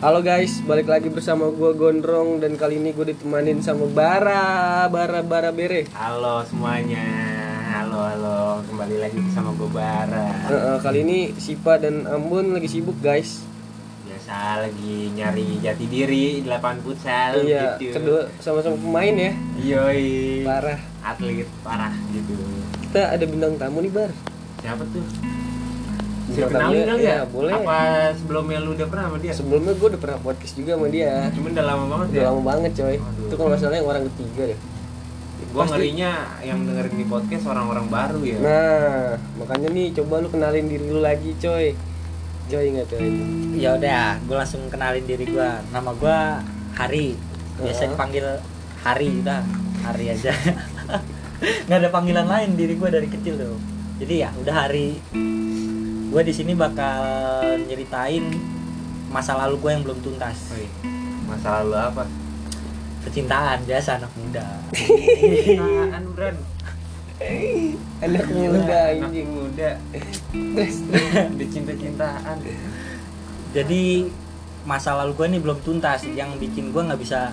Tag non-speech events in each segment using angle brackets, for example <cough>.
Halo guys, balik lagi bersama gue Gondrong dan kali ini gue ditemanin sama Bara, Bara, Bara Bere. Halo semuanya, halo halo, kembali lagi sama gue Bara. Eh, eh, kali ini Sipa dan Ambon lagi sibuk guys. Biasa lagi nyari jati diri di lapangan futsal iya, gitu. kedua sama-sama pemain ya. Yoi, Parah. atlet parah gitu. Kita ada bintang tamu nih Bar. Siapa tuh? Bisa kenalin kali ya, ya? boleh. Apa sebelumnya lu udah pernah sama dia? Sebelumnya gue udah pernah podcast juga sama dia. Cuman udah lama banget Udah ya. lama banget coy. Waduh. Itu kalau salah yang orang ketiga deh. Gua Pasti- ngerinya yang dengerin di podcast orang-orang baru ya. Nah, makanya nih coba lu kenalin diri lu lagi coy. Coy nggak coy? ya udah gue langsung kenalin diri gue nama gue Hari biasa dipanggil Hari udah Hari aja <laughs> nggak ada panggilan lain diri gue dari kecil tuh jadi ya udah Hari gue di sini bakal nyeritain masa lalu gue yang belum tuntas Woi, masa lalu apa? percintaan biasa anak muda Apaan, Bran? Anak muda anak anjing. muda. Terus, Udah cinta-cintaan. jadi masa lalu gue ini belum tuntas yang bikin gue nggak bisa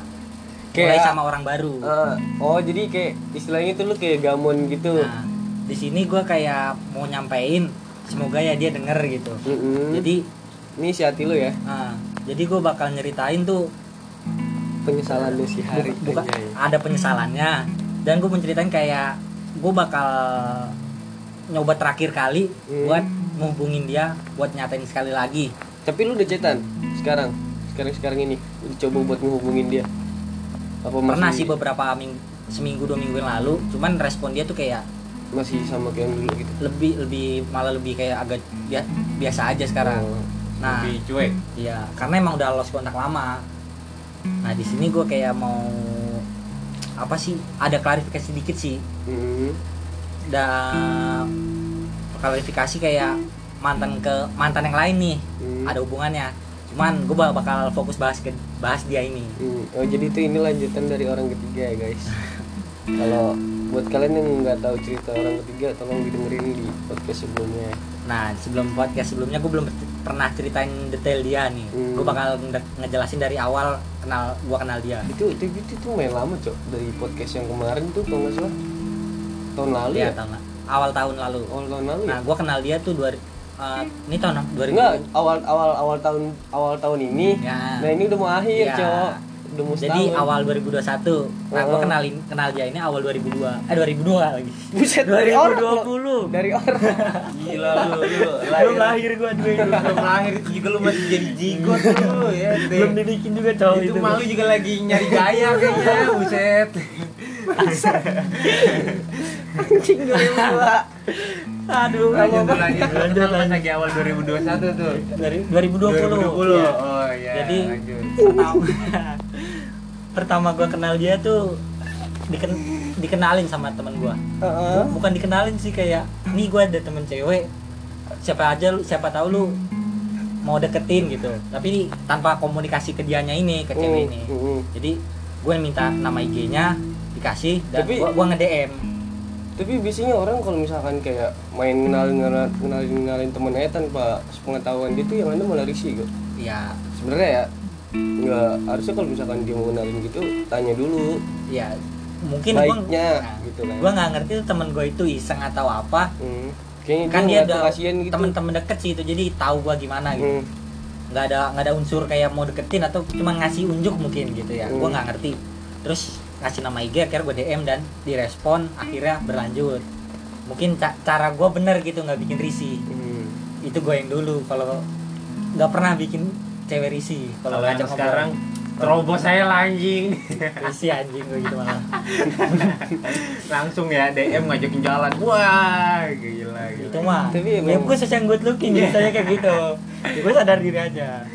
Kayak- mulai sama orang baru Ah, oh jadi kayak istilahnya itu lu kayak gamon gitu. Nah, di sini gue kayak mau nyampein, semoga ya dia denger gitu. Mm-mm. Jadi, ini si hati lu ya nah, jadi gue bakal nyeritain tuh penyesalan lu si hari. buka, anjay. ada penyesalannya, dan gue menceritain kayak gue bakal nyoba terakhir kali Hmm. buat menghubungin dia, buat nyatain sekali lagi. Tapi lu udah cetan sekarang, sekarang sekarang ini udah coba buat ngehubungin dia. Apa masih Pernah sih beberapa minggu, seminggu dua minggu yang lalu, cuman respon dia tuh kayak masih sama kayak yang dulu gitu. lebih lebih malah lebih kayak agak bia- biasa aja sekarang. Oh. Nah, Lebih cuek. Iya, karena emang udah lost kontak lama. Nah di sini gue kayak mau apa sih? Ada klarifikasi dikit sih. Mm-mm. Dan klarifikasi kayak mantan ke mantan yang lain nih Hmm. ada hubungannya. Cuman gue bakal fokus bahas ke bahas dia ini. Hmm. Oh jadi itu ini lanjutan dari orang ketiga ya guys. <laughs> Kalau buat kalian yang nggak tahu cerita orang ketiga, tolong didengerin di podcast sebelumnya. Nah sebelum podcast sebelumnya gue belum pernah ceritain detail dia nih. Hmm. Gue bakal nge- ngejelasin dari awal kenal gue kenal dia. Itu itu itu tuh main lama cok dari podcast yang kemarin tuh kalau nggak salah tahun lalu Iya ya. tahun awal tahun lalu. Awal tahun lalu ya. Nah gue kenal dia tuh dua eh, ini tahun 2000 Enggak, awal awal awal tahun awal tahun ini. Ya. Nah, ini udah mau akhir, Iya. Cok. Udah mau Jadi setahun. awal 2021. Nah, gua Oh. kenalin kenal dia ini awal 2002. Eh 2002 lagi. Buset, <laughs> dari orang. 2020. Dari orang. Gila lu, lu Belum lahir gua juga. Belum lahir itu juga lu masih jadi jigot lu ya. Belum dibikin juga cowok itu itu. malu juga lagi nyari gaya kayaknya, buset. Anjing 2002. Aduh, Lanjut, lanjut. Lanjut. lagi awal 2021 tuh? Dari 2020. 2020. Iya. Oh iya. Jadi lanjut. Pertama gua kenal dia tuh diken, dikenalin sama temen gua. Heeh. Bukan dikenalin sih kayak nih gua ada temen cewek. Siapa aja lu siapa tahu lu mau deketin gitu. Tapi tanpa komunikasi ke dianya ini, ke cewek ini. Mm, mm. jadi gue minta nama IG-nya dikasih dan Tapi- gue nge DM Tapi biasanya orang kalau misalkan kayak main kenalin kenalin kenalin, kenalin temennya tanpa sepengetahuan dia tuh yang ada malah risih kok. ya Sebenarnya ya nggak harusnya kalau misalkan dia mau kenalin gitu tanya dulu ya mungkin baiknya gue gitu kan. gue nggak ngerti tuh temen gue itu iseng atau apa Hmm. Kayaknya kan dia ada gitu. temen-temen deket sih itu jadi tahu gue gimana gitu Hmm. nggak ada nggak ada unsur kayak mau deketin atau cuma ngasih unjuk mungkin gitu ya gue Hmm. nggak ngerti terus ngasih nama IG akhirnya gue DM dan direspon akhirnya berlanjut mungkin ca- cara gue bener gitu nggak bikin risih Hmm. itu gue yang dulu kalau nggak pernah bikin cewek risih Kalau ngajak sekarang terobos saya anjing. <laughs> Risih anjing gue gitu malah <laughs> Langsung ya DM ngajakin jalan. Wah, gila gila. itu mah Tapi ya gue sosial good looking jadi saya kayak gitu ya, gue sadar diri aja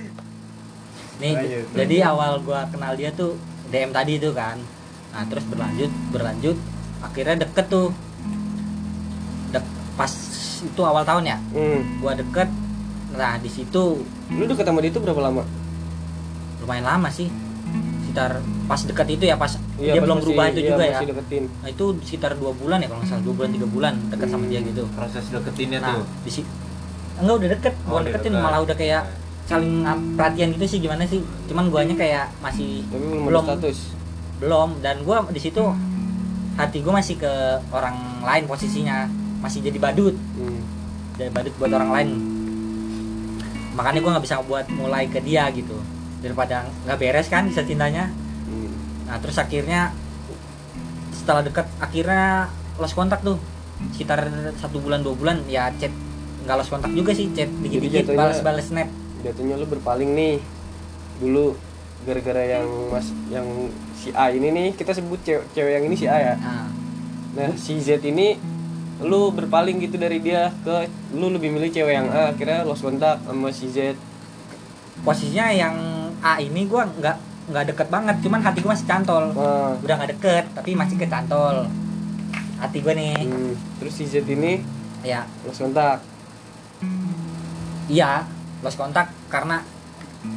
nih Lanjut. jadi awal gue kenal dia tuh DM tadi itu kan nah terus berlanjut berlanjut akhirnya deket tuh Dek, pas itu awal tahun ya Hmm. gue deket nah di situ Lu deket sama dia itu berapa lama? lumayan lama sih. Sekitar pas deket itu ya pas Iya, dia pas belum masih- berubah itu iya, juga ya. deketin. nah itu sekitar dua bulan ya kalau nggak salah. Dua bulan tiga bulan deket sama dia gitu. Proses deketinnya nah tuh. di si enggak udah deket. Oh, bukan udah deketin deket. malah udah kayak saling perhatian gitu sih gimana sih. Cuman guanya kayak masih tapi belum, belum status. belum. Dan gua di situ hati gua masih ke orang lain posisinya. Masih jadi badut. Hmm. jadi badut buat orang lain makanya gua nggak bisa buat mulai ke dia gitu. Daripada nggak beres kan bisa cintanya Hmm. nah terus akhirnya setelah dekat akhirnya lost kontak tuh. Sekitar satu bulan dua bulan ya chat nggak lost kontak juga sih chat dikit-dikit jatuhnya- balas-balas snap. jatuhnya lu berpaling nih. Dulu gara-gara yang mas yang si A ini nih kita sebut cewek, cewek yang ini si A ya. Nah, nah si Z ini lu berpaling gitu dari dia ke lu lebih milih cewek yang A akhirnya lost kontak sama si Z. Posisinya yang A ini gua nggak nggak deket banget cuman hati gua masih cantol. Nah, udah nggak deket tapi masih kecantol. Hati gua nih. Hmm. terus si Z ini ya. lost kontak iya lost kontak karena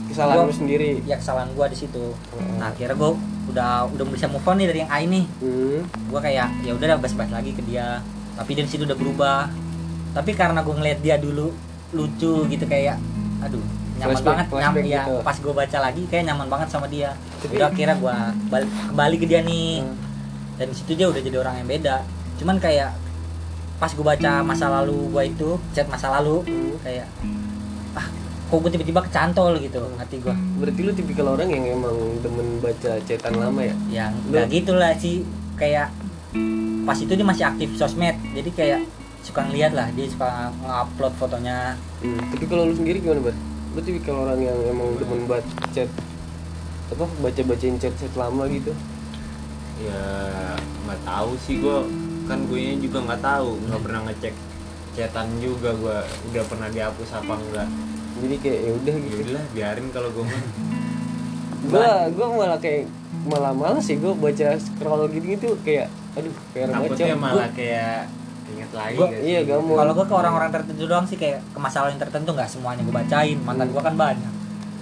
kesalahan Gua- lu sendiri. Ya kesalahan gua di situ. Hmm. nah akhirnya gua udah udah bisa move on nih dari yang A ini. Hmm. gua kayak ya udah dah bas-bas lagi ke dia tapi dari situ udah berubah. Tapi karena gua ngeliat dia dulu lucu gitu kayak aduh nyaman Flashback- banget. Nyam, flashback ya gitu. pas gua baca lagi kayak nyaman banget sama dia. Tapi- udah akhirnya gua balik kembali ke dia nih. Hmm. dan situ dia udah jadi orang yang beda. Cuman kayak pas gua baca masa lalu gua itu chat masa lalu Hmm. kayak ah kok gue tiba-tiba kecantol gitu hati gua. Berarti lu tipikal orang yang emang demen baca cetan lama ya? Yang Lu- nggak gitulah sih. Kayak pas itu dia masih aktif sosmed jadi kayak suka ngeliat lah dia suka ngupload fotonya Hmm, tapi kalau lu sendiri gimana, Bar? Lu tipikal orang yang emang demen banget chat apa baca-bacain chat-chat lama gitu. ya nggak tahu sih gue kan gue juga nggak tahu nggak pernah ngecek chatan juga gue udah pernah dihapus apa enggak Jadi kayak ya udah gitu. udah biarin kalau gue mah Gua gua malah kayak malah malas sih gua baca scroll gitu-gitu kayak aduh kayak takutnya malah kayak inget lagi Gua- gak iya, gampang. kalau gue ke orang-orang tertentu doang sih kayak ke masalah yang tertentu nggak semuanya gue bacain. Mantan gue kan banyak.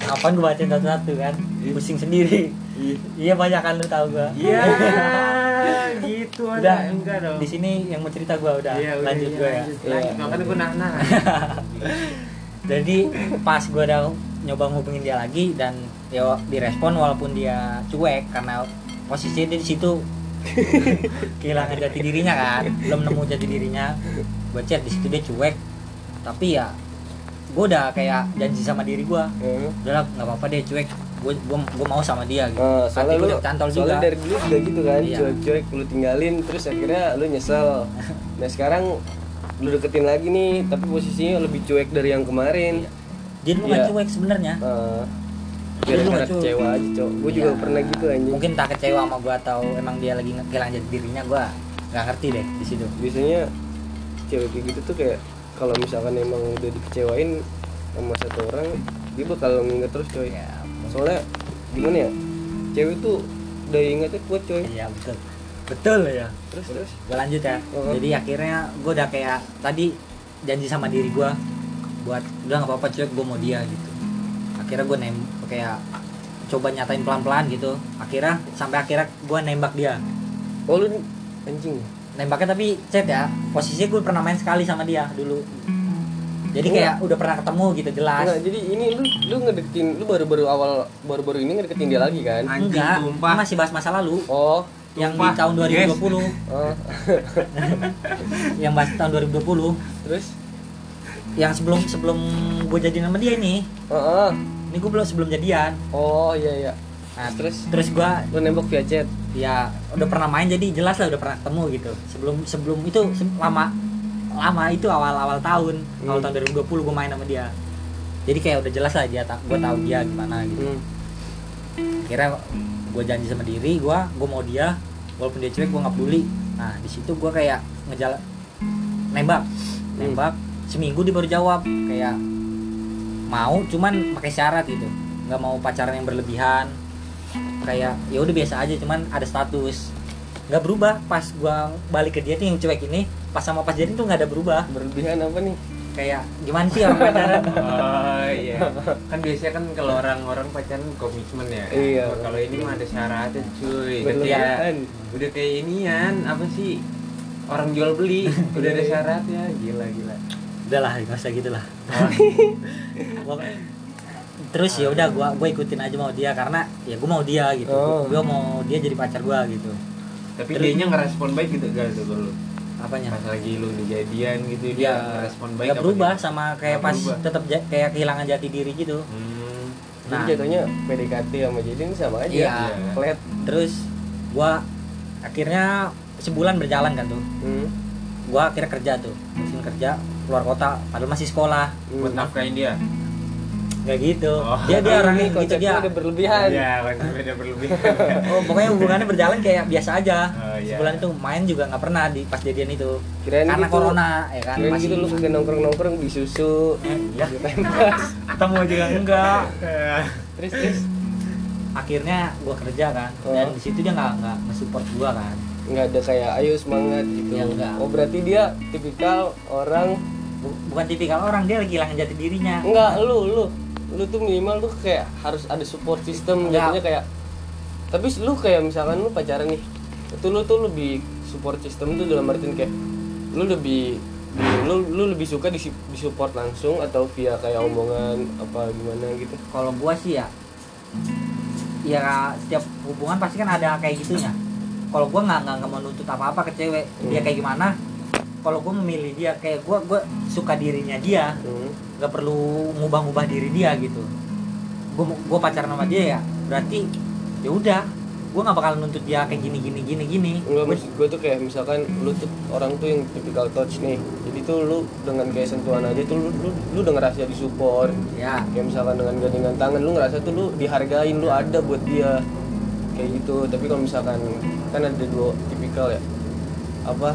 Ngapain gue bacain satu-satu kan? Pusing sendiri. Iya. Banyak kan lu tahu gue iya <laughs> gitu udah ada enggak dong. di sini yang mau cerita gue udah. Iya, udah, lanjut iya, gue ya. lanjut. Iya. Makanya gue nahan jadi pas gue udah nyoba ngubungin dia lagi dan ya direspon walaupun dia cuek karena posisinya dia di situ kehilangan jati dirinya kan belum nemu jati dirinya gue chat di situ dia cuek tapi ya gue udah kayak janji sama diri gue Heeh. udahlah nggak apa-apa deh cuek gue gue mau sama dia gitu hati soalnya lu udah cantol soalnya juga dari dulu juga gitu kan, Iya. cuek-cuek lu tinggalin terus akhirnya lu nyesel. <laughs> Nah, sekarang lu deketin lagi nih, tapi posisinya lebih cuek dari yang kemarin. jadi lu nggak Iya. cuek sebenarnya lu gara-gara nggak cuek. kecewa aja, Cok. Gue juga Iya. pernah gitu anjing. mungkin tak kecewa sama gue atau emang dia lagi nge- kehilangan jati dirinya gue nggak ngerti deh di situ biasanya cewek kayak gitu tuh kayak kalau misalkan emang udah dikecewain sama satu orang dia bakal nginget terus coy ya soalnya gimana ya cewek tuh udah ingetnya kuat coy Iya betul betul ya terus terus gue lanjut ya Oh. jadi akhirnya gue udah kayak tadi janji sama diri gue buat udah nggak apa-apa cuek gue mau dia gitu akhirnya gue nem kayak coba nyatain pelan-pelan gitu. Akhirnya sampai akhirnya gue nembak dia. Oh lu anjing. Nembaknya tapi chat ya posisinya gue pernah main sekali sama dia dulu. Jadi Enggak. kayak udah pernah ketemu gitu jelas. Enggak, jadi ini lu lu ngedeketin lu baru-baru awal baru-baru ini ngedeketin dia lagi kan? Anjing, enggak tumpah. ini masih bahas masa lalu. Oh. Yang di Tumpah. tahun 2020 <laughs> oh. <laughs> Yang bahas tahun 2020 terus yang sebelum sebelum gue jadian sama dia ini. Oh. ini gue belum sebelum jadian. Oh iya iya. Nah, terus? terus gue lu nembak via chat? Ya udah pernah main jadi jelas lah udah pernah ketemu gitu. Sebelum sebelum itu se- lama lama itu awal awal tahun. Awal Hmm. tahun 2020 gue main sama dia. Jadi kayak udah jelas lah dia gue tahu dia gimana gitu. Hmm. kira gue janji sama diri gue gue mau dia. Walaupun dia cuek gue nggak peduli. Nah di situ gue kayak ngejalan nembak. Nembak seminggu dia baru jawab kayak mau cuman pakai syarat gitu nggak mau pacaran yang berlebihan kayak ya udah biasa aja cuman ada status nggak berubah pas gua balik ke dia tuh yang cuek ini pas sama pas jadi tuh nggak ada berubah berlebihan apa nih kayak gimana sih orang pacaran <laughs> Oh iya. Kan biasanya kan kalau orang-orang pacaran komitmen ya. Iya. Nah, Kalau ini mah ada syaratnya cuy. Berlebihan. kayak udah kayak inian apa sih? Orang jual beli <laughs> udah ada syaratnya. Gila gila. Udah lah nggak usah gitu lah <laughs> terus ya udah gua gua ikutin aja mau dia karena ya gua mau dia gitu Oh. gua mau dia jadi pacar gua gitu tapi Terus- dia nya ngerespon baik gitu gak tuh ke lu apanya pas lagi lu dijadian gitu dia ya ngerespon baik apa berubah gitu? sama kayak Nggak pas tetap kayak kehilangan jati diri gitu hmm. Jadi nah jatuhnya PDKT sama jadi ini sama aja. Iya. Flat. terus gua akhirnya sebulan berjalan kan tuh Hmm. gua akhirnya kerja tuh terusin kerja keluar kota padahal masih sekolah buat nafkahin dia nggak gitu Oh. dia dia orangnya gitu dia udah berlebihan. Iya, kan beda berlebihan. oh pokoknya hubungannya berjalan kayak biasa aja Oh, iya. sebulan itu main juga nggak pernah di pas jadian itu Kirain karena gitu, corona ya kan Kirain gitu lu kagak nongkrong-nongkrong di susu. Iya tempas. ketemu juga enggak terus terus akhirnya gua kerja kan Oh. dan di situ dia nggak nggak nge-support gua kan nggak ada kayak ayo semangat gitu. Ya, enggak. Oh berarti dia tipikal orang Bu- bukan tipikal orang dia lagi hilangan jati dirinya. Enggak lu lu. Lu tuh minimal lu kayak harus ada support system jatuhnya kayak tapi lu kayak misalkan lu pacaran nih itu lu tuh lebih support system tuh dalam artian kayak lu lebih lu lu lebih suka di disupport langsung atau via kayak omongan apa gimana gitu? Kalau gua sih ya ya setiap hubungan pasti kan ada kayak gitunya kalau gua nggak nggak mau nuntut apa apa ke cewek dia Hmm. kayak gimana kalau gua memilih dia kayak gua gua suka dirinya dia hmm. perlu ngubah-ngubah diri dia gitu. Gua gua pacaran sama dia ya berarti ya udah gua nggak bakal nuntut dia kayak gini gini gini gini. Enggak maksud gue tuh kayak misalkan lu tuh orang tuh yang tipikal touch nih jadi tuh lu dengan kayak sentuhan aja tuh lu lu, lu udah ngerasa disupport. Ya kayak misalkan dengan gandengan tangan lu ngerasa tuh lu dihargain lu ada buat dia kayak gitu. Tapi kalau misalkan kan ada dua tipikal ya. Apa?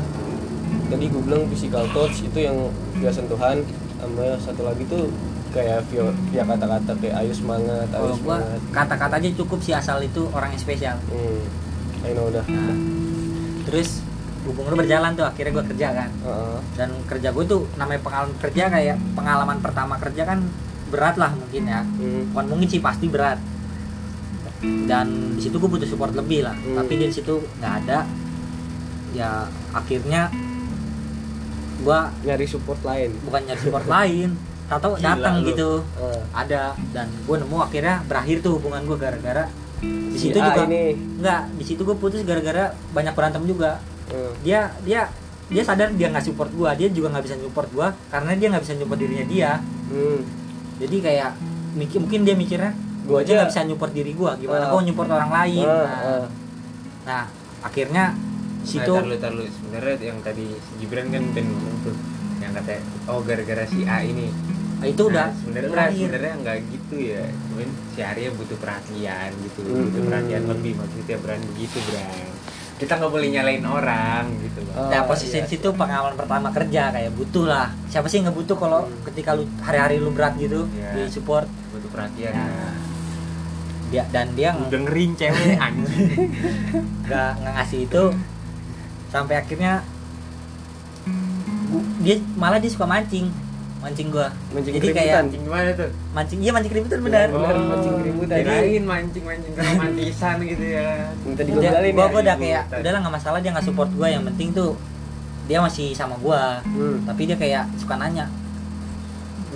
Tadi gue bilang physical touch itu yang via sentuhan sama satu lagi tuh kayak via, via kata-kata kayak ayo semangat ayo kalau gua semangat. kata-kata aja cukup sih asal itu orang yang spesial. Hmm I know udah nah, terus hubungan berjalan tuh akhirnya gua kerja kan. Heeh. dan kerja gue tuh namanya pengalaman kerja kayak pengalaman pertama kerja kan berat lah mungkin ya. Hmm. bukan mungkin sih pasti berat dan di situ gue butuh support lebih lah. Hmm. tapi di situ nggak ada. Ya akhirnya gue nyari support lain. Bukan nyari support <laughs> lain Gila datang gitu. Eh, ada. Dan gue nemu akhirnya berakhir tuh hubungan gue gara-gara di si situ juga ini. Nggak di situ gue putus gara-gara banyak berantem juga. Eh, dia dia dia sadar dia nggak support gua. Dia juga nggak bisa support gua karena dia nggak bisa support dirinya dia. Hmm. jadi kayak mikir mungkin dia mikirnya Gua gua aja nggak bisa support diri gua. Gimana? Gua support orang lain. Ah, nah, ah. nah akhirnya situ Nah, taruh taruh sebenarnya yang tadi si Gibran kan ben ngomong tuh yang katanya oh gara-gara si A ini. Nah, itu udah Nah, sebenarnya berakhir. sebenarnya nggak gitu ya. Cuman si Arya butuh perhatian gitu Hmm. butuh perhatian lebih. Maksudnya Bran begitu Bran. Kita nggak boleh nyalain orang gitu loh Oh, nah posisi iya. di situ pengalaman pertama kerja kayak butuh lah. Siapa sih nggak butuh kalau Hmm. ketika lu hari-hari lu berat gitu Iya. di support? Butuh perhatian. Ya. Dia dan dia dengerin cewek <laughs> anjing. Nggak ngasih itu. Sampai akhirnya dia malah dia suka mancing. Mancing gua. Mancing jadi keributan. kayak mancing gimana tuh? Mancing iya mancing keributan benar. Benar, mancing keributan. kirain mancing mancing keromantisan gitu ya. Minta digombalin gua, ya. gua udah kayak Keributan. udahlah nggak masalah dia nggak support gua. Yang penting tuh dia masih sama gua. Hmm. tapi dia kayak suka nanya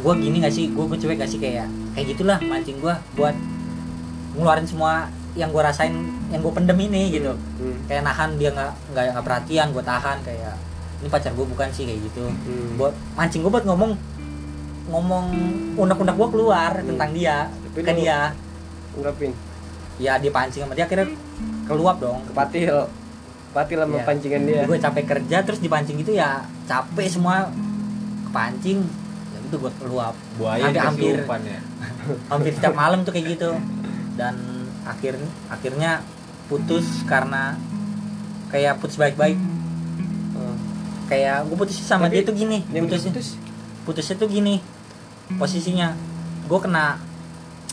gua gini gak sih? Gua, gua cuek gak sih? Kayak kayak gitulah mancing gua buat ngeluarin semua yang gua rasain yang gua pendem ini gitu. Hmm. kayak nahan dia nggak nggak perhatian gue tahan kayak ini pacar gue bukan sih kayak gitu. Hmm. buat mancing gue buat ngomong ngomong unek-unek gue keluar Hmm. tentang dia Tapi ke dia. ungkapin? Ya dia pancing sama dia akhirnya keluap dong. Kepatil. Kepatil sama Iya. pancingan dia. Gue capek kerja terus dipancing gitu ya capek semua. Kepancing ya itu gue keluap. Buaya Hampir- hampir. umpan ya. Hampir setiap malam tuh kayak gitu <laughs> dan akhir akhirnya putus karena kayak putus baik-baik. Oh. kayak gue putus sama Tapi dia tuh gini yang putusnya. putus? Putusnya tuh gini posisinya. Gue kena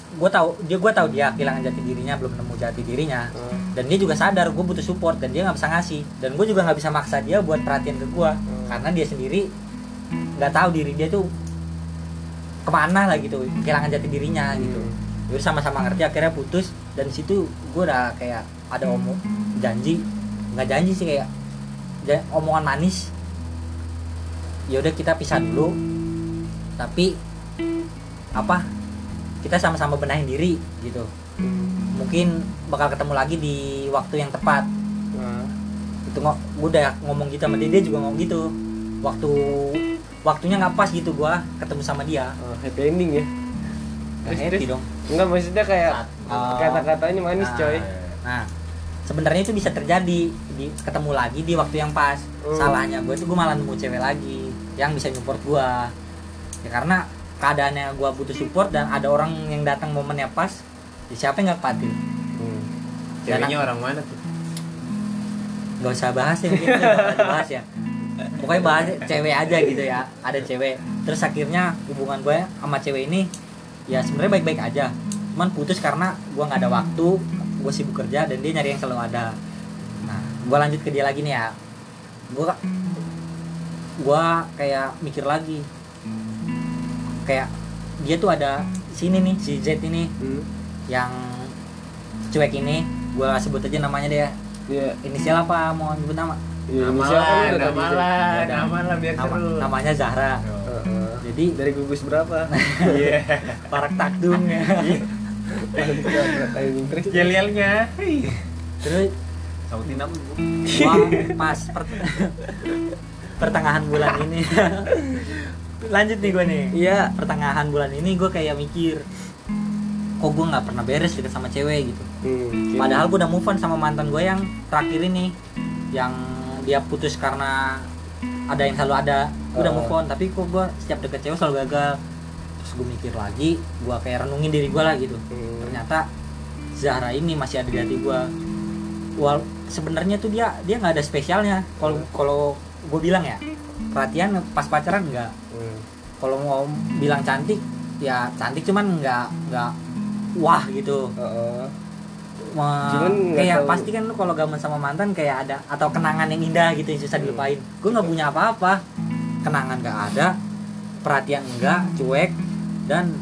gue tahu dia gue tahu dia kehilangan jati dirinya belum nemu jati dirinya. Oh. dan dia juga sadar gue butuh support dan dia nggak bisa ngasih. Dan gue juga nggak bisa maksa dia buat perhatian ke gue karena dia sendiri nggak tahu diri dia tuh ke mana lah gitu kehilangan jati dirinya gitu Jadi sama-sama ngerti akhirnya putus. Dan situ gue udah kayak ada omong janji. Nggak janji sih kayak omongan manis. Ya udah kita pisah dulu. Tapi apa kita sama-sama benahin diri gitu. Mungkin bakal ketemu lagi di waktu yang tepat. Nah, itu ngo gue udah ngomong gitu sama dia dia juga ngomong gitu. Waktu waktunya nggak pas gitu gua ketemu sama dia. Oh, happy ending ya. Nggak Terus, happy terus? dong enggak maksudnya kayak Oh. kata-katanya manis Nah. coy nah sebenarnya itu bisa terjadi di ketemu lagi di waktu yang pas Hmm. salahnya gue tuh gue malah nemu cewek lagi yang bisa support gua ya karena keadaannya gua butuh support dan ada orang yang datang momennya pas ya siapa yang nggak khawatir Hmm. ceweknya orang mana tuh nggak usah bahas ya mungkin dibahas ya pokoknya bahas cewek aja gitu ya ada cewek terus akhirnya hubungan gue sama cewek ini ya sebenarnya baik-baik aja. Cuman putus karena gue nggak ada waktu gue sibuk kerja dan dia nyari yang selalu ada. Nah gue lanjut ke dia lagi nih ya. Gue gue kayak mikir lagi. Kayak dia tuh ada sini nih si Z ini Hmm. yang cuek ini. Gue sebut aja namanya dia. Iya, inisial apa mau nyebut nama iya, nama inisial kan lah udah nama tadi. lah udah. nama lah biar nama, seru namanya Zahra Oh. Heeh. jadi dari gugus berapa? <laughs> iya parak takdung ya Terus yel-yelnya terus sautin apa gua pas per- pertengahan bulan ini lanjut nih gue nih Iya. pertengahan bulan ini gue kayak mikir kok gue nggak pernah beres deket sama cewek gitu Hmm, padahal gue udah move on sama mantan gue yang terakhir ini yang dia putus karena ada yang selalu ada gue udah Oh. move on tapi kok gue setiap deket cewek selalu gagal terus gue mikir lagi gue kayak renungin diri gue lah gitu Hmm. ternyata Zahra ini masih ada di hati gue wal sebenarnya tuh dia dia nggak ada spesialnya kalau kalau gue bilang ya perhatian pas pacaran nggak Hmm. kalau mau bilang cantik ya cantik cuman nggak nggak wah gitu Heeh. Ma- Cuman kayak tahu- pasti kan lu kalau gaman sama mantan kayak ada atau kenangan yang indah gitu yang susah dilupain. Gue nggak punya apa-apa. Kenangan nggak ada perhatian enggak cuek dan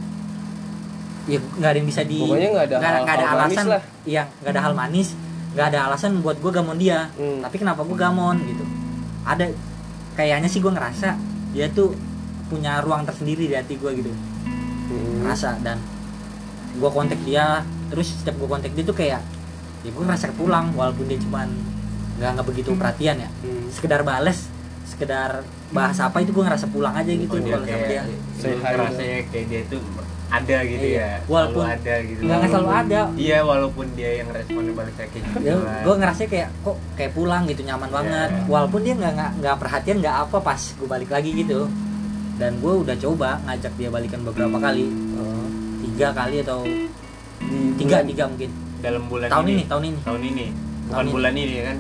ya nggak ada yang bisa di Pokoknya nggak ada nggak nggak ada hal-hal manis alasan. lah. iya nggak ada hal manis nggak ada alasan buat gue gamon dia. Hmm. tapi kenapa gue gamon gitu? Ada kayaknya sih gue ngerasa dia tuh punya ruang tersendiri di hati gue gitu. Hmm. ngerasa dan gue kontak dia terus setiap gue kontak dia tuh kayak ya gue ngerasa pulang walaupun dia cuman nggak nggak begitu perhatian ya. Hmm. sekedar bales sekedar bahas apa itu gue ngerasa pulang aja gitu Oh, dia kalau sama dia hi. ngerasanya kayak dia tuh ada gitu Iya. ya Walaupun- selalu ada gitu. nggak nggak selalu ada. Iya walaupun dia yang responnya balik kayak gitu ya, gue ngerasa kayak kok kayak pulang gitu nyaman banget. Iya. walaupun dia nggak nggak nggak perhatian nggak apa pas gue balik lagi gitu. Dan gue udah coba ngajak dia balikan beberapa kali. Oh. tiga kali atau tiga bulan- tiga mungkin. Dalam bulan tahun ini. ini tahun ini. Tahun ini. Bukan Tahun ini. bulan ini kan?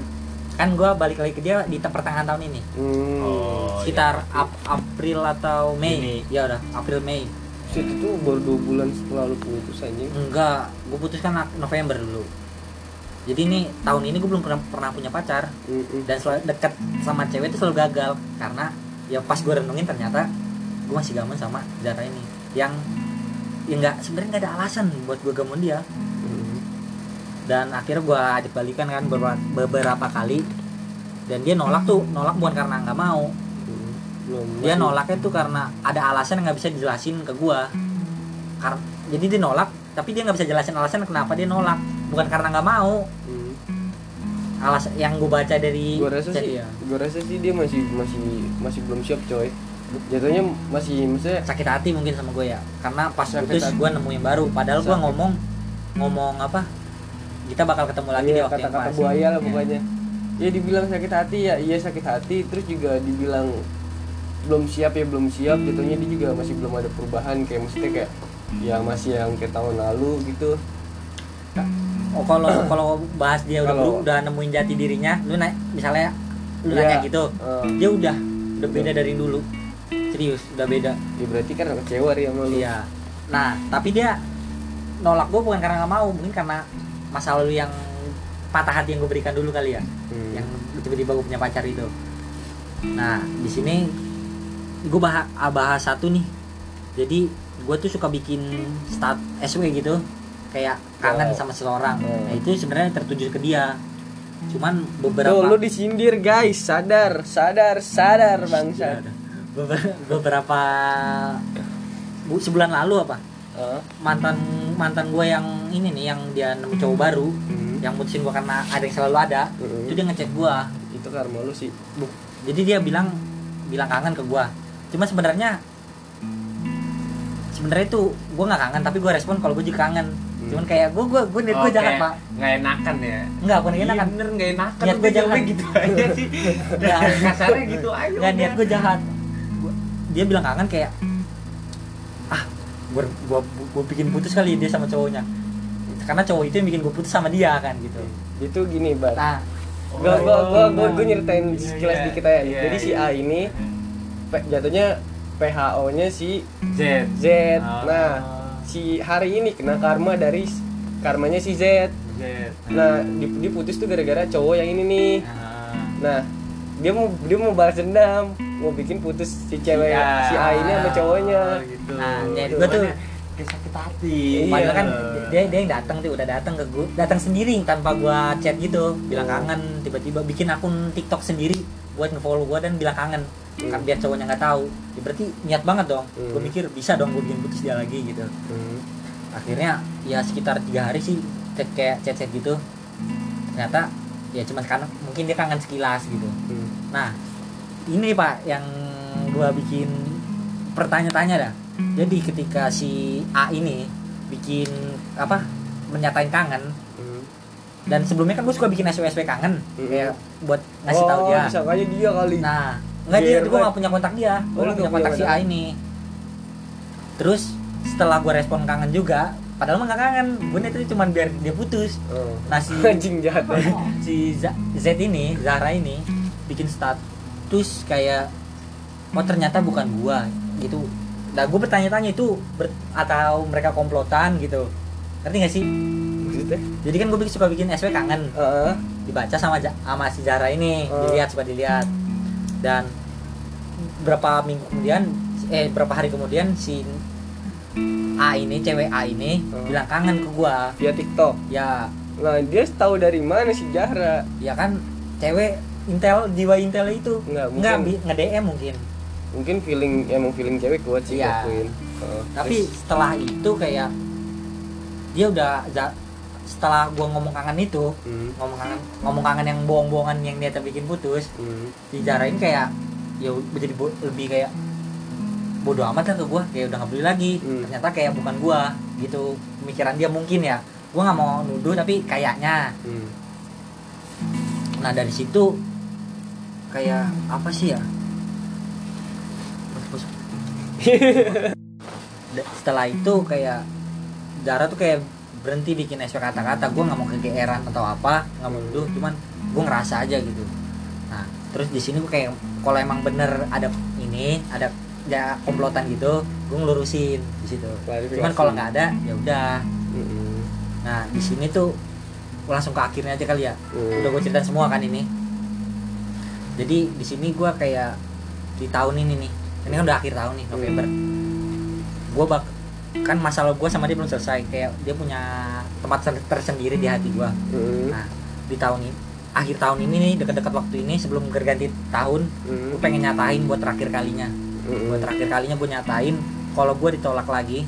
Kan gue balik lagi ke dia di te- pertengahan tahun ini. Hmm. oh sekitar iya. Ap- April atau Mei. Ini. ya udah. April Mei. Shit, itu baru dua bulan setelah lu putus anjing. enggak gue putuskan Nak- November dulu. Jadi nih tahun ini gue belum pernah pernah punya pacar. Hmm. dan selalu deket sama cewek itu selalu gagal. Karena ya pas gue renungin ternyata gue masih gaman sama Zara ini. Yang ya nggak sebenarnya nggak ada alasan buat gue gamun dia Hmm. dan akhirnya gue ajak balikan kan beberapa, beberapa kali dan dia nolak tuh nolak bukan karena nggak mau Hmm. Belum. dia masih- nolaknya tuh karena ada alasan yang nggak bisa dijelasin ke gua karena jadi dia nolak tapi dia nggak bisa jelasin alasan kenapa dia nolak bukan karena nggak mau Hmm. alasan yang gue baca dari Gua rasa chat sih, dia. gua rasa sih dia masih masih masih belum siap coy. Jatuhnya masih maksudnya sakit hati mungkin sama gue ya. Karena pas Sakit putus gue nemu yang baru. Padahal gue ngomong ngomong apa? Kita bakal ketemu lagi di iya, waktu yang kata-kata pas. buaya lah Iya. pokoknya. Ya dibilang sakit hati ya. Iya sakit hati. Terus juga dibilang belum siap ya belum siap. Jatuhnya dia juga masih belum ada perubahan. Kayak maksudnya kayak ya masih yang kayak tahun lalu gitu. Oh kalau kalau bahas dia udah beru- udah nemuin jati dirinya lu naik misalnya lu Iya, nanya gitu eh, dia udah udah beda dari dulu serius udah beda ya berarti kan kecewa dia sama lu Iya. Nah, tapi dia nolak gue bukan karena nggak mau, mungkin karena masa lalu yang patah hati yang gue berikan dulu kali ya, Hmm. yang tiba-tiba gue punya pacar itu. Nah, di sini gue bahas, bahas satu nih. Jadi gue tuh suka bikin stat SW gitu, kayak kangen Oh. sama seseorang. Oh. Nah itu sebenarnya tertuju ke dia. Cuman beberapa Tuh, lu disindir guys, sadar, sadar, sadar bangsa. Beber- beberapa bu sebulan lalu apa? Ah, mantan mantan gue yang ini nih yang dia nemu cowok baru hmm. yang mutusin gue karena ada yang selalu ada Mm-mm. itu dia ngechat gue itu karma lu sih. Bu- jadi dia bilang bilang kangen ke gue cuma sebenarnya sebenarnya itu gue nggak kangen tapi gue respon kalau gue juga kangen. Cuman kayak gue gue gue niat gue jahat pak. Nggak enakan ya? Nggak bukan Iya, enak kan bener nggak enakan. Niat jahat. jawabnya gitu aja sih. Kasarnya gitu aja nggak niat gue jahat dia bilang kangen kayak ah gue gue gue bikin putus kali dia sama cowoknya. Karena cowok itu yang bikin gue putus sama dia kan gitu. Itu gini bar nah. Gua gua gua gua, gua nyeritain Iya, sekilas iya, dikit aja. Iya, jadi si iya. A ini pe- jatuhnya PHO nya si Z. Z. Oh. nah si hari ini kena karma dari karmanya si Z. Z. Nah di- dia putus tuh gara-gara cowok yang ini nih. Ah. nah dia mau dia mau balas dendam mau bikin putus si cewek Iya. si A ini sama cowoknya Oh, gitu. Nah, niat gua tuh- Cuman ya, kayak sakit hati Iya. Padahal kan dia dia yang datang tuh udah datang ke gue datang sendiri tanpa gua chat gitu bilang kangen tiba-tiba bikin akun TikTok sendiri buat ngefollow gua dan bilang kangen kan biar cowoknya nggak tahu ya, berarti niat banget dong Hmm. gue mikir bisa dong gue bikin putus dia lagi gitu Hmm. akhirnya ya sekitar tiga hari sih chat kayak chat chat gitu ternyata ya cuma karena mungkin dia kangen sekilas gitu Hmm. Nah, ini Pak yang gua bikin pertanya-tanya dah. Jadi ketika si A ini bikin apa menyatain kangen Hmm. dan sebelumnya kan gue suka bikin SWSW kangen Mm-mm. kayak buat ngasih tahu oh, dia. disangkanya dia kali Nah, enggak dia Biar gue gak punya kontak dia. Gue Oh, gak punya nggak kontak si A ini. Terus setelah gue respon kangen juga, padahal mah gak kangen. Gue itu cuma biar dia putus. oh. Nah, si <laughs> anjing jahat <laughs> si Z, Z ini Zahra ini bikin status kayak oh ternyata bukan gua gitu. Nah gue bertanya-tanya itu ber- atau mereka komplotan gitu. Ngerti gak sih? Maksudnya? Jadi kan gue suka bikin SW kangen. Heeh. dibaca sama sama si Zahra ini. Oh. dilihat suka dilihat. Dan berapa minggu kemudian eh berapa hari kemudian si A ini cewek A ini Oh. bilang kangen ke gua. Via TikTok? Ya. Nah dia tahu dari mana si Jahra ya kan cewek intel jiwa intel itu. Nggak, nggak mungkin- bi- nge DM mungkin. Mungkin feeling emang feeling cewek kuat sih Iya. ngakuin. Heeh. tapi Terus, setelah itu kayak dia udah setelah gua ngomong kangen itu hmm, ngomong kangen ngomong kangen yang bohong-bohongan yang dia bikin putus hmm, dijarain kayak ya jadi lebih kayak bodoh amat lah ke gua kayak udah nggak beli lagi. Hmm. ternyata kayak bukan gua gitu. Pemikiran dia mungkin ya. Gua nggak mau nuduh tapi kayaknya. Hmm. nah dari situ kayak apa sih ya? <laughs> Setelah itu kayak Zara tuh kayak berhenti bikin SW kata-kata. Gue nggak mau kegeeran atau apa nggak mau nuduh cuman gue ngerasa aja gitu. Nah terus di sini gue kayak kalau emang bener ada ini ada ya komplotan gitu gue ngelurusin di situ. Cuman kalau nggak ada ya udah. Nah di sini tuh langsung ke akhirnya aja kali ya. Hmm. udah gue ceritain semua kan ini jadi di sini gue kayak di tahun ini nih. Ini kan udah akhir tahun nih November. Gue bak kan masalah gue sama dia belum selesai. Kayak dia punya tempat ter- tersendiri di hati gue Hmm, nah di tahun ini akhir tahun ini nih dekat-dekat waktu ini sebelum berganti tahun hmm, gue pengen nyatain buat terakhir kalinya. Hmm. buat terakhir kalinya gue nyatain kalau gue ditolak lagi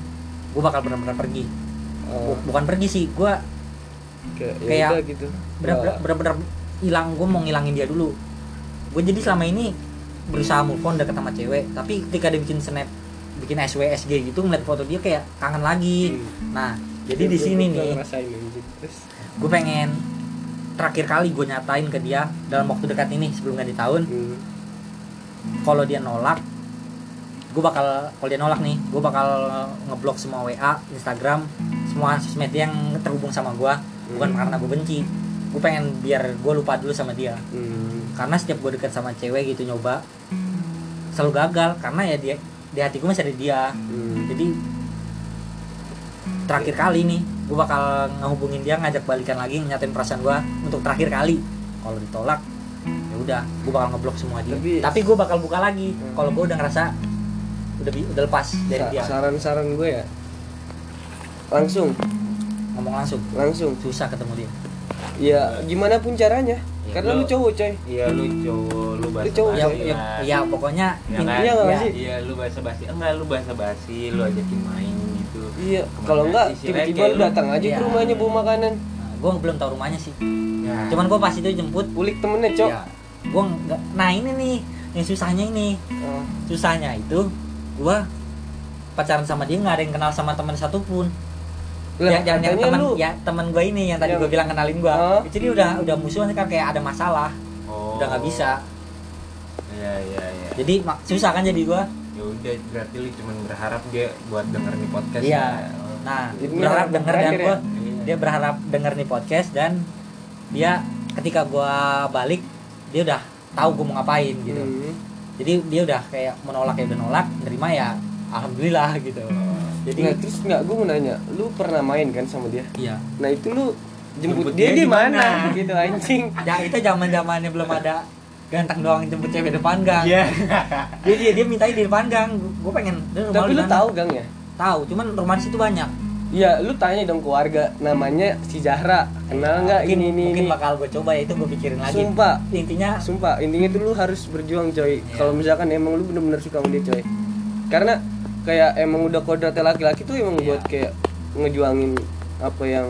gue bakal benar-benar pergi. Bu- bukan pergi sih gue kayak ya kayak gitu. Wah. bener-bener hilang gue mau ngilangin dia dulu gue jadi selama ini berusaha move on deket sama cewek tapi ketika dia bikin snap bikin SW SG gitu ngeliat foto dia kayak kangen lagi. Hmm. nah jadi di sini nih gue pengen terakhir kali gue nyatain ke dia dalam waktu dekat ini sebelum ganti tahun. Hmm, kalau dia nolak gue bakal kalau dia nolak nih gue bakal ngeblok semua WA Instagram semua sosmed yang terhubung sama gue bukan Hmm. karena gue benci gue pengen biar gue lupa dulu sama dia. Hmm, karena setiap gue deket sama cewek gitu nyoba selalu gagal. Karena ya dia di hati gue masih ada dia. Hmm. jadi terakhir kali nih gue bakal ngehubungin dia ngajak balikan lagi nyatain perasaan gue untuk terakhir kali. Kalau ditolak ya udah gue bakal ngeblok semua dia. Tapi- tapi, gue bakal buka lagi. Hmm. kalau gue udah ngerasa udah bi- udah lepas dari Sa- dia. saran-saran gue ya. Langsung. Ngomong langsung. Langsung. Susah ketemu dia ya gimana pun caranya. Ya, karena lu lu- cowok coy. Iya lu cowok lu bahasa Lu cowok, ya, Basi ya, ya pokoknya Ya kan? Iya nggak ya, sih? iya lu bahasa basi enggak lu bahasa basi lu ajakin main gitu. Iya kalau enggak tiba-tiba lu datang aja Iya. ke rumahnya bawa makanan. Nah, gue belum tahu rumahnya sih. Ya. cuman gue pas itu jemput. Ulik temennya cok. Ya gue nggak nah ini nih yang susahnya ini. Ah, susahnya itu gue pacaran sama dia nggak ada yang kenal sama teman satupun lah, ya, yang, yang katanya teman lu ya teman gue ini yang tadi Yang- gue bilang kenalin gue Hah? jadi udah udah musuhan kan kayak ada masalah oh. udah nggak bisa ya ya ya jadi mak- susah kan jadi gue ya udah berarti lu cuma berharap dia buat denger nih podcast Iya. ya. Oh. nah Jadi berharap denger dan gue ya? Iya. dia berharap denger nih podcast dan dia ketika gue balik dia udah tahu gue mau ngapain gitu Hmm. jadi dia udah kayak menolak ya udah nolak nerima ya alhamdulillah gitu jadi Nggak, terus nggak gue mau nanya lu pernah main kan sama dia iya nah itu lu jemput, Jemput dia, dia di mana <laughs> gitu anjing ya itu zaman zamannya belum ada ganteng doang jemput cewek depan gang Iya. <laughs> dia dia dia mintain di depan gang gue pengen "Lu rumah tapi lu mana?" tahu gang ya tahu cuman rumah di situ banyak Iya, lu tanya dong ke warga namanya si Zahra. Kenal nggak ini ini mungkin ini? bakal gue coba ya itu gue pikirin lagi Sumpah, intinya sumpah intinya tuh lu harus berjuang coy. Iya. Kalau misalkan emang lu bener-bener suka sama dia coy. Karena kayak emang udah kodratnya laki-laki tuh emang Iya. buat kayak ngejuangin apa yang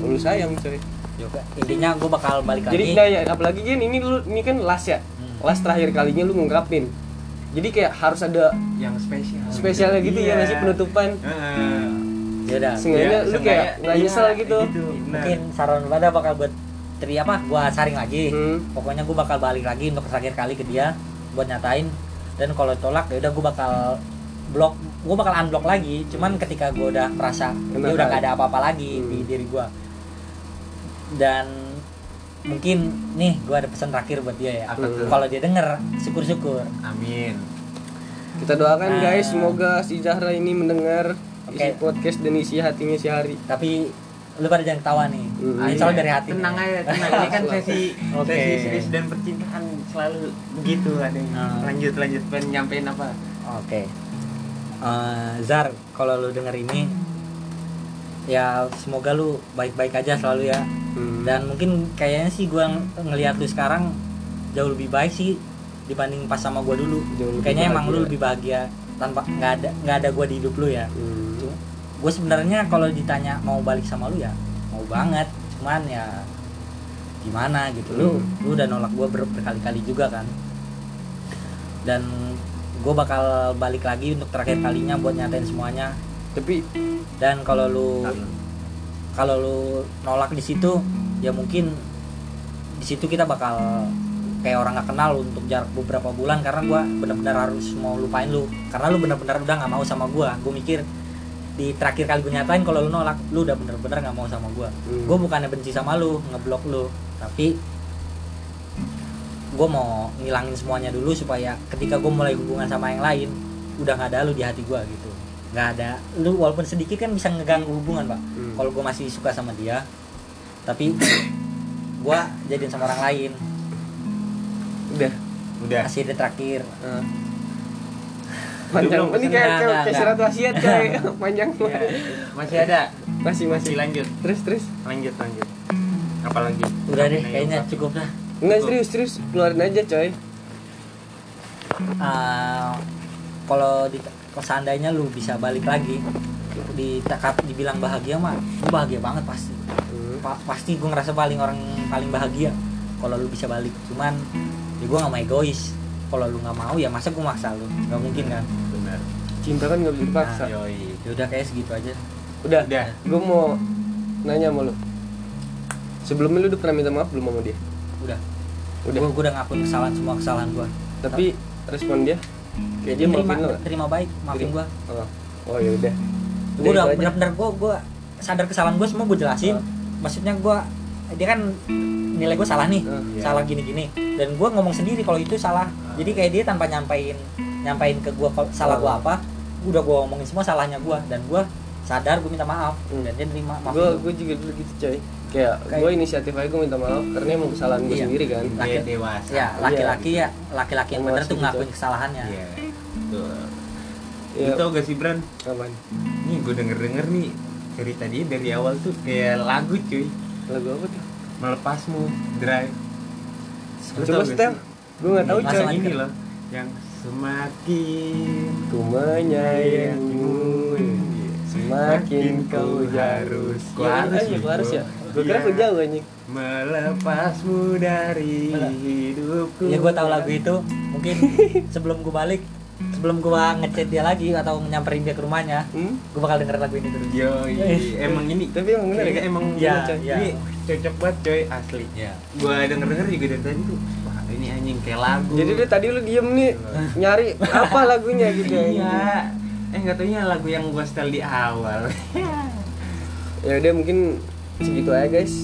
lu sayang coy. juga intinya gue bakal balik Jadi lagi nah ya, apalagi kan ini lu ini kan last ya. Hmm. Last terakhir kalinya lu ngungkapin. Jadi kayak harus ada yang spesial spesialnya gitu ya Iya. nggak sih penutupan. Heeh. ya udah Seenggaknya Iya, lu kayak nggak iya, nyesel gitu. benar. mungkin saran pada bakal buat tri apa gue saring lagi Hmm. pokoknya gue bakal balik lagi untuk terakhir kali ke dia buat nyatain dan kalau tolak ya udah gue bakal blok gue bakal unblock lagi cuman ketika gue udah merasa dia udah kali. gak ada apa-apa lagi Hmm. di diri gue dan mungkin nih gue ada pesan terakhir buat dia ya tuh? kalau dia denger syukur-syukur amin Kita doakan Nah. guys, semoga si Zahra ini mendengar isi Oke. podcast dan isi hatinya si Hari. tapi lu pada jangan ketawa nih Hmm. ini selalu dari hati tenang aja tenang ini kan sesi Oke. sesi serius dan percintaan selalu begitu ada Nah. lanjut lanjut pengen nyampein apa Oke. Eh, Zar, kalau lu denger ini ya semoga lu baik-baik aja selalu ya. Hmm. Dan mungkin kayaknya sih gua ng- ngelihat lu sekarang jauh lebih baik sih dibanding pas sama gua dulu. Jauh lebih Kayaknya emang lu lebih bahagia tanpa nggak ada nggak ada gua di hidup lu ya. Hmm. Gue sebenarnya kalau ditanya mau balik sama lu ya mau banget. Cuman ya gimana gitu lu Hmm. lu udah nolak gua ber- berkali-kali juga kan dan gue bakal balik lagi untuk terakhir kalinya buat nyatain semuanya. Tapi dan kalau lu kalau lu nolak di situ ya mungkin di situ kita bakal kayak orang nggak kenal untuk jarak beberapa bulan karena gua benar-benar harus mau lupain lu. Karena lu benar-benar udah nggak mau sama gua. Gue mikir di terakhir kali gue nyatain kalau lu nolak lu udah bener-bener nggak mau sama gua. Hmm. gue bukannya benci sama lu ngeblok lu. Tapi gue mau ngilangin semuanya dulu supaya ketika gue mulai hubungan sama yang lain udah nggak ada lu di hati gue gitu. Nggak ada. Lu walaupun sedikit kan bisa ngeganggu hubungan pak. Hmm. kalau gue masih suka sama dia tapi <coughs> gue jadiin sama orang lain. Udah. udah. Masih ada terakhir. Nah. <laughs> Panjang, ini kayak kayak, kayak surat wasiat coy. <laughs> <laughs> Panjang. Ya, masih ada. Masih masih. lanjut. Terus terus. lanjut lanjut. Apalagi udah deh kayaknya cukup dah Enggak serius serius keluarin aja coy. Eh, kalau di kalau seandainya lu bisa balik lagi di dibilang bahagia mah gue bahagia banget pasti Hmm. Pa- pasti gue ngerasa paling orang paling bahagia kalau lu bisa balik cuman ya gue nggak mau egois kalau lu nggak mau ya masa gue maksa lu nggak mungkin kan benar Cinta kan nggak bisa dipaksa. Nah, yoi ya udah kayak segitu aja Udah. udah Gue mau nanya sama lu. Sebelumnya lu udah pernah minta maaf belum sama dia? Udah. Udah. gue udah ngakuin kesalahan semua kesalahan gue Tapi respon dia? Kayak dia terima maafin nggak? terima baik maafin gue Oh, oh ya udah. gue udah benar-benar gue gue sadar kesalahan gue semua gue jelasin. Ah. maksudnya gue dia kan nilai gue salah nih Ah, iya. salah gini-gini. Dan gue ngomong sendiri kalau itu salah. Jadi kayak dia tanpa nyampein nyampein ke gue salah gue apa udah gue ngomongin semua salahnya gue dan gue sadar gue minta maaf. Hmm. dan dia terima maaf gue gue juga dulu gitu coy kayak Kayak- gue inisiatif aja gue minta maaf karena emang kesalahan gue Iya. sendiri kan. Laki- dia dewasa. Ya laki-laki ya laki-laki yang masih tuh gitu. ngakuin kesalahannya. Iya betul. Iya. Tau gak sih Bran? Apaan? nih gue denger denger nih cerita dia dari awal tuh kayak lagu cuy. Lagu apa tuh? Melepasmu drive Lu coba tau gak setel. gue nggak tahu Langsung coy aja. ini loh yang semakin ku menyayangimu Semakin kau harus. Kau Iya, harus, iya, kau harus ya. Gue kira Iya. kau jauh anjing. Melepasmu dari hidupku. Ya gue tahu lagu itu. Mungkin <laughs> sebelum gue balik sebelum gue ngechat dia lagi atau nyamperin dia ke rumahnya hmm? gue bakal denger lagu ini terus Yoi, <laughs> emang ini. Tapi emang bener ya? emang Iya, bener, coy. iya. ini cocok banget coy asli. Ya gua denger denger juga dari tadi tuh wah ini anjing kayak lagu. Jadi dia tadi lu diem nih <laughs> Nyari apa lagunya gitu iya. Eh nggak taunya lagu yang gua setel di awal. Ya udah mungkin segitu aja guys.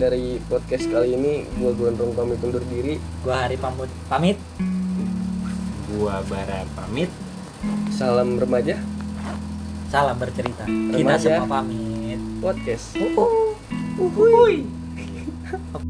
Dari podcast kali ini Gue gondrong pamit undur diri. Gue hari pamit pamit. Gua bara pamit. Salam remaja. Salam bercerita. Kita Remaja. semua pamit. Podcast. Uh, uh. Uhuy. <laughs>